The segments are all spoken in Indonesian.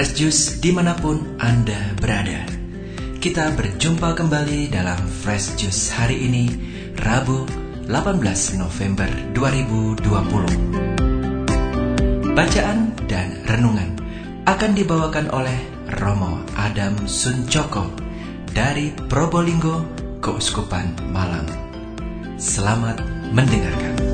Fresh Juice di mana pun Anda berada. Kita berjumpa kembali dalam Fresh Juice hari ini, Rabu 18 November 2020. Bacaan dan renungan akan dibawakan oleh Romo Adam Suncoko dari Probolinggo, Keuskupan Malang. Selamat mendengarkan.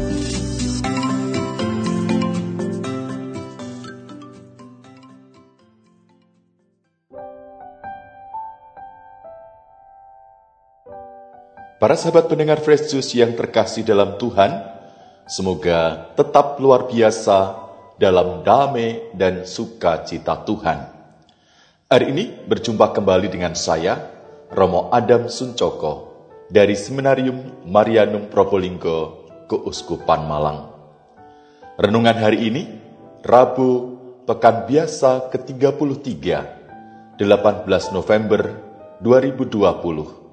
Para sahabat pendengar Fresh Juice yang terkasih dalam Tuhan, semoga tetap luar biasa dalam damai dan sukacita Tuhan. Hari ini berjumpa kembali dengan saya, Romo Adam Suncoko, dari Seminarium Marianum Probolinggo, Keuskupan Malang. Renungan hari ini, Rabu, Pekan Biasa ke-33, 18 November 2020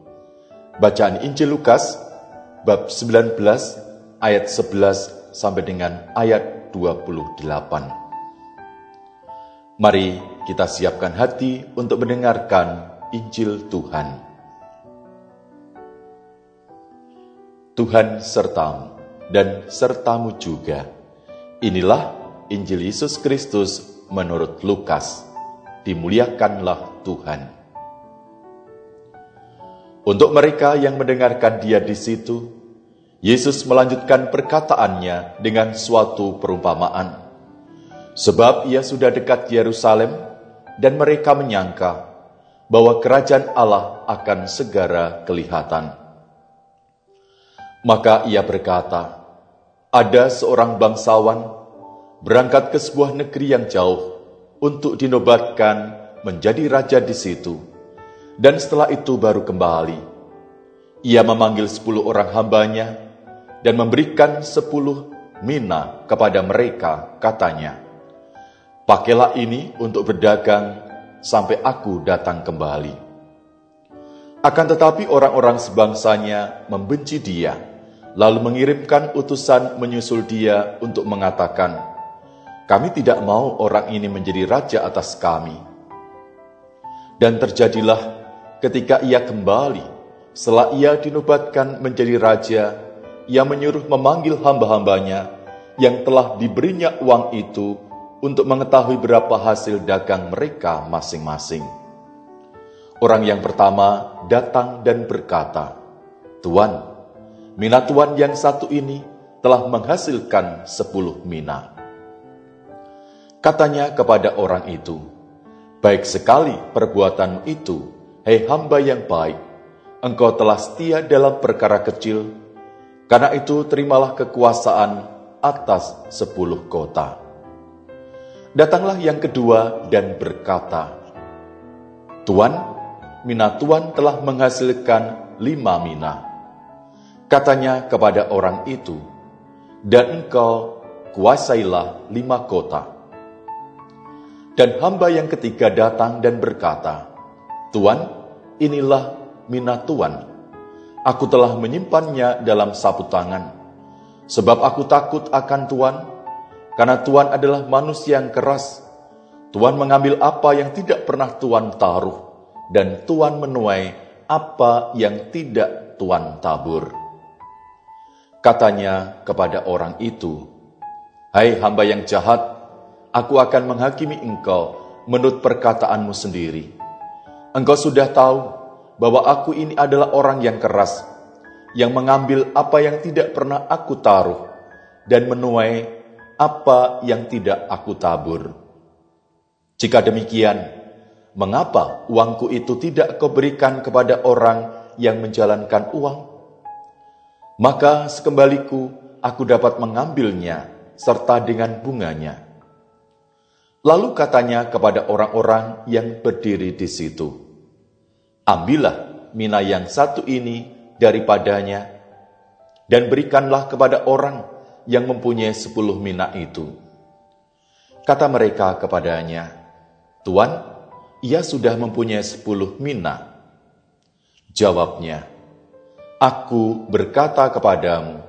Bacaan Injil Lukas bab 19 ayat 11 sampai dengan ayat 28. Mari kita siapkan hati untuk mendengarkan Injil Tuhan. Tuhan sertamu dan sertamu juga. Inilah Injil Yesus Kristus menurut Lukas. Dimuliakanlah Tuhan. Untuk mereka yang mendengarkan dia di situ, Yesus melanjutkan perkataannya dengan suatu perumpamaan. Sebab ia sudah dekat Yerusalem dan mereka menyangka bahwa kerajaan Allah akan segera kelihatan. Maka ia berkata, ada seorang bangsawan berangkat ke sebuah negeri yang jauh untuk dinobatkan menjadi raja di situ dan setelah itu baru kembali. Ia memanggil sepuluh orang hambanya dan memberikan sepuluh mina kepada mereka, katanya, Pakailah ini untuk berdagang sampai aku datang kembali. Akan tetapi orang-orang sebangsanya membenci dia, lalu mengirimkan utusan menyusul dia untuk mengatakan, kami tidak mau orang ini menjadi raja atas kami. Dan terjadilah ketika ia kembali, setelah ia dinobatkan menjadi raja, ia menyuruh memanggil hamba-hambanya yang telah diberinya uang itu untuk mengetahui berapa hasil dagang mereka masing-masing. Orang yang pertama datang dan berkata, Tuan, mina Tuan yang satu ini telah menghasilkan sepuluh mina. Katanya kepada orang itu, Baik sekali perbuatanmu itu, Hei hamba yang baik, engkau telah setia dalam perkara kecil, karena itu terimalah kekuasaan atas sepuluh kota. Datanglah yang kedua dan berkata, Tuan, mina Tuan telah menghasilkan lima mina. Katanya kepada orang itu, dan engkau kuasailah lima kota. Dan hamba yang ketiga datang dan berkata, Tuan, inilah minat Tuan. Aku telah menyimpannya dalam sapu tangan. Sebab aku takut akan Tuan, karena Tuan adalah manusia yang keras. Tuan mengambil apa yang tidak pernah Tuan taruh, dan Tuan menuai apa yang tidak Tuan tabur. Katanya kepada orang itu, Hai hamba yang jahat, aku akan menghakimi engkau menurut perkataanmu sendiri Engkau sudah tahu bahwa aku ini adalah orang yang keras, yang mengambil apa yang tidak pernah aku taruh, dan menuai apa yang tidak aku tabur. Jika demikian, mengapa uangku itu tidak kau berikan kepada orang yang menjalankan uang? Maka sekembaliku aku dapat mengambilnya serta dengan bunganya. Lalu katanya kepada orang-orang yang berdiri di situ, Ambillah mina yang satu ini daripadanya, dan berikanlah kepada orang yang mempunyai sepuluh mina itu. Kata mereka kepadanya, Tuan, ia sudah mempunyai sepuluh mina. Jawabnya, Aku berkata kepadamu,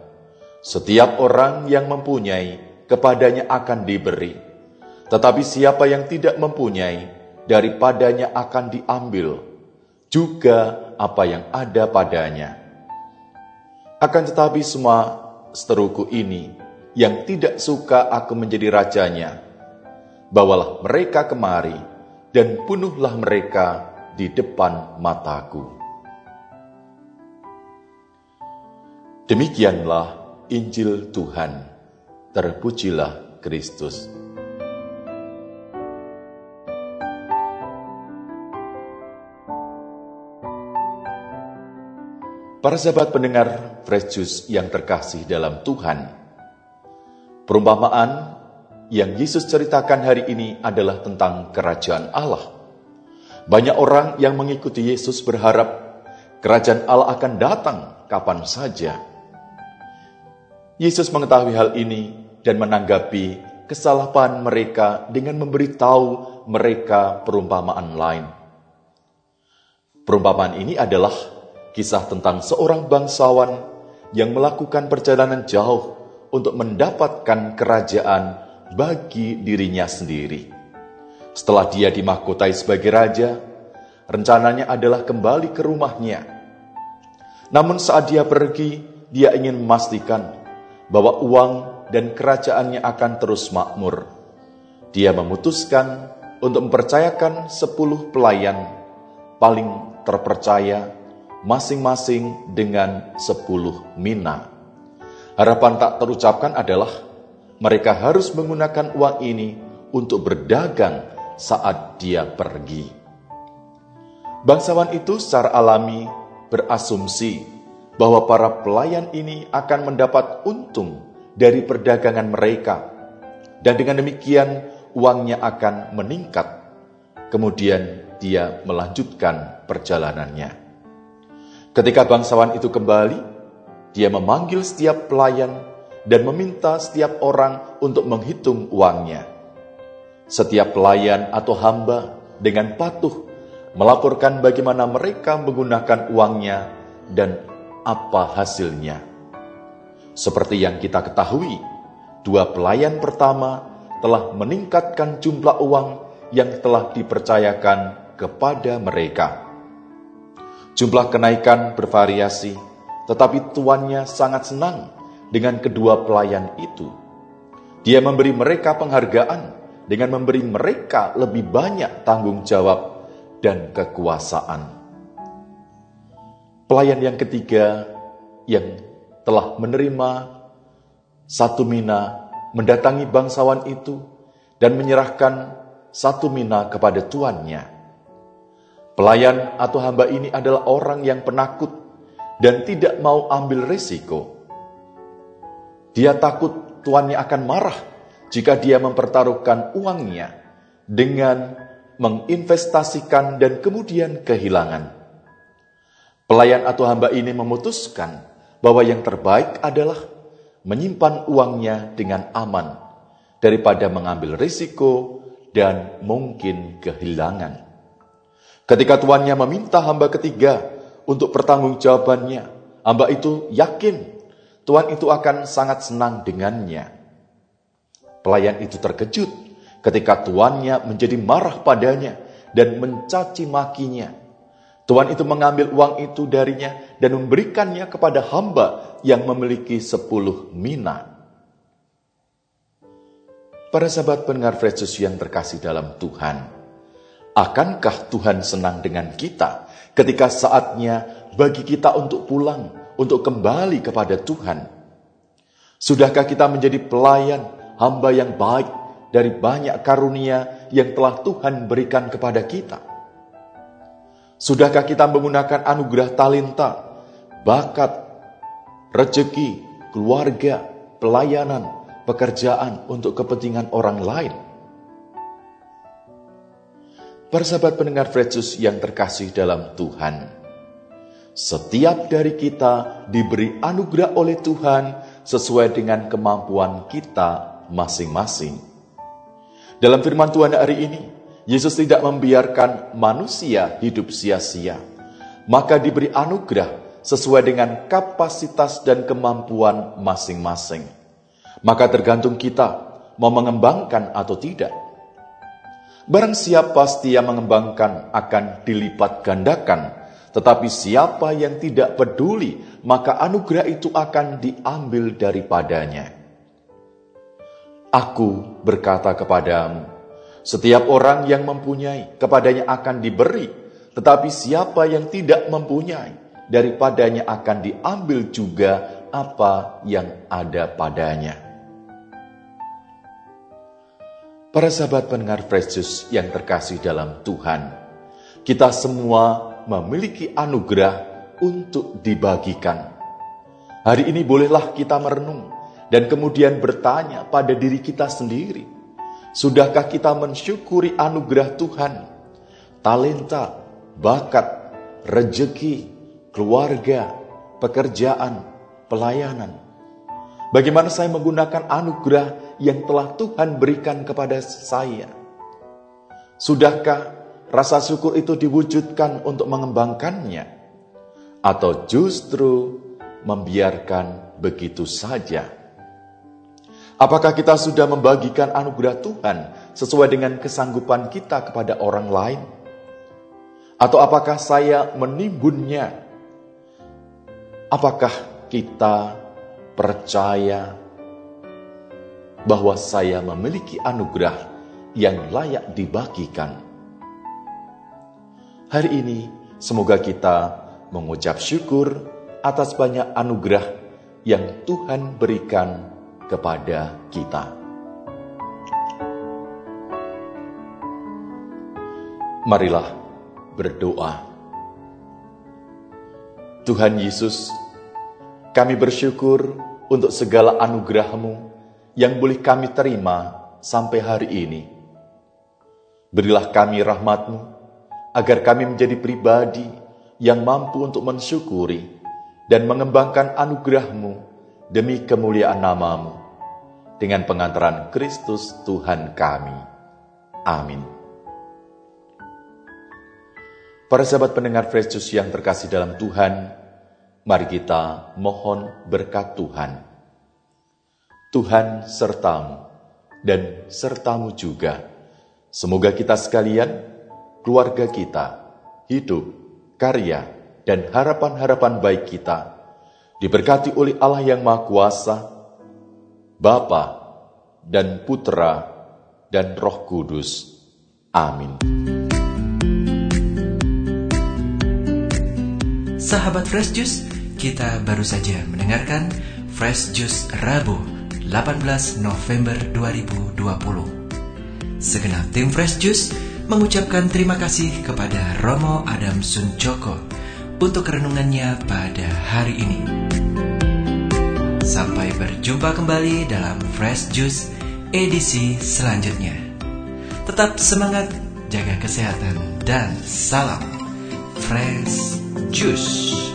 setiap orang yang mempunyai, kepadanya akan diberi tetapi siapa yang tidak mempunyai, daripadanya akan diambil, juga apa yang ada padanya. Akan tetapi semua seteruku ini yang tidak suka aku menjadi rajanya, bawalah mereka kemari dan bunuhlah mereka di depan mataku. Demikianlah Injil Tuhan. Terpujilah Kristus. Para sahabat pendengar Fresh Juice yang terkasih dalam Tuhan, perumpamaan yang Yesus ceritakan hari ini adalah tentang kerajaan Allah. Banyak orang yang mengikuti Yesus berharap kerajaan Allah akan datang kapan saja. Yesus mengetahui hal ini dan menanggapi kesalahan mereka dengan memberitahu mereka perumpamaan lain. Perumpamaan ini adalah kisah tentang seorang bangsawan yang melakukan perjalanan jauh untuk mendapatkan kerajaan bagi dirinya sendiri. Setelah dia dimahkotai sebagai raja, rencananya adalah kembali ke rumahnya. Namun saat dia pergi, dia ingin memastikan bahwa uang dan kerajaannya akan terus makmur. Dia memutuskan untuk mempercayakan sepuluh pelayan paling terpercaya masing-masing dengan sepuluh mina. Harapan tak terucapkan adalah mereka harus menggunakan uang ini untuk berdagang saat dia pergi. Bangsawan itu secara alami berasumsi bahwa para pelayan ini akan mendapat untung dari perdagangan mereka, dan dengan demikian uangnya akan meningkat. Kemudian dia melanjutkan perjalanannya. Ketika bangsawan itu kembali, dia memanggil setiap pelayan dan meminta setiap orang untuk menghitung uangnya. Setiap pelayan atau hamba dengan patuh melaporkan bagaimana mereka menggunakan uangnya dan apa hasilnya. Seperti yang kita ketahui, dua pelayan pertama telah meningkatkan jumlah uang yang telah dipercayakan kepada mereka. Jumlah kenaikan bervariasi, tetapi tuannya sangat senang dengan kedua pelayan itu. Dia memberi mereka penghargaan dengan memberi mereka lebih banyak tanggung jawab dan kekuasaan. Pelayan yang ketiga yang telah menerima satu mina mendatangi bangsawan itu dan menyerahkan satu mina kepada tuannya. Pelayan atau hamba ini adalah orang yang penakut dan tidak mau ambil risiko. Dia takut tuannya akan marah jika dia mempertaruhkan uangnya dengan menginvestasikan dan kemudian kehilangan. Pelayan atau hamba ini memutuskan bahwa yang terbaik adalah menyimpan uangnya dengan aman daripada mengambil risiko dan mungkin kehilangan. Ketika tuannya meminta hamba ketiga untuk pertanggungjawabannya, hamba itu yakin Tuhan itu akan sangat senang dengannya. Pelayan itu terkejut ketika tuannya menjadi marah padanya dan mencaci makinya. Tuan itu mengambil uang itu darinya dan memberikannya kepada hamba yang memiliki sepuluh mina. Para sahabat pendengar yang terkasih dalam Tuhan, Akankah Tuhan senang dengan kita ketika saatnya bagi kita untuk pulang, untuk kembali kepada Tuhan? Sudahkah kita menjadi pelayan, hamba yang baik dari banyak karunia yang telah Tuhan berikan kepada kita? Sudahkah kita menggunakan anugerah talenta, bakat, rezeki, keluarga, pelayanan, pekerjaan untuk kepentingan orang lain? Persahabat pendengar Fredsus yang terkasih dalam Tuhan. Setiap dari kita diberi anugerah oleh Tuhan sesuai dengan kemampuan kita masing-masing. Dalam firman Tuhan hari ini, Yesus tidak membiarkan manusia hidup sia-sia, maka diberi anugerah sesuai dengan kapasitas dan kemampuan masing-masing. Maka tergantung kita mau mengembangkan atau tidak. Barang siapa setia mengembangkan akan dilipat gandakan, tetapi siapa yang tidak peduli, maka anugerah itu akan diambil daripadanya. Aku berkata kepadamu, setiap orang yang mempunyai, kepadanya akan diberi, tetapi siapa yang tidak mempunyai, daripadanya akan diambil juga apa yang ada padanya. Para sahabat pendengar Fresh yang terkasih dalam Tuhan, kita semua memiliki anugerah untuk dibagikan. Hari ini bolehlah kita merenung dan kemudian bertanya pada diri kita sendiri, sudahkah kita mensyukuri anugerah Tuhan, talenta, bakat, rejeki, keluarga, pekerjaan, pelayanan, Bagaimana saya menggunakan anugerah yang telah Tuhan berikan kepada saya? Sudahkah rasa syukur itu diwujudkan untuk mengembangkannya? Atau justru membiarkan begitu saja? Apakah kita sudah membagikan anugerah Tuhan sesuai dengan kesanggupan kita kepada orang lain? Atau apakah saya menimbunnya? Apakah kita percaya bahwa saya memiliki anugerah yang layak dibagikan. Hari ini, semoga kita mengucap syukur atas banyak anugerah yang Tuhan berikan kepada kita. Marilah berdoa. Tuhan Yesus, kami bersyukur untuk segala anugerah-Mu yang boleh kami terima sampai hari ini. Berilah kami rahmat-Mu, agar kami menjadi pribadi yang mampu untuk mensyukuri dan mengembangkan anugerah-Mu demi kemuliaan namamu, dengan pengantaran Kristus Tuhan kami. Amin. Para sahabat pendengar Fresh yang terkasih dalam Tuhan, Mari kita mohon berkat Tuhan. Tuhan sertamu dan sertamu juga. Semoga kita sekalian, keluarga kita, hidup, karya, dan harapan-harapan baik kita diberkati oleh Allah yang Maha Kuasa, Bapa dan Putra dan Roh Kudus. Amin. Sahabat Fresh Juice, kita baru saja mendengarkan Fresh Juice Rabu 18 November 2020. Segenap tim Fresh Juice mengucapkan terima kasih kepada Romo Adam Suncoko untuk renungannya pada hari ini. Sampai berjumpa kembali dalam Fresh Juice edisi selanjutnya. Tetap semangat, jaga kesehatan, dan salam Fresh Juice.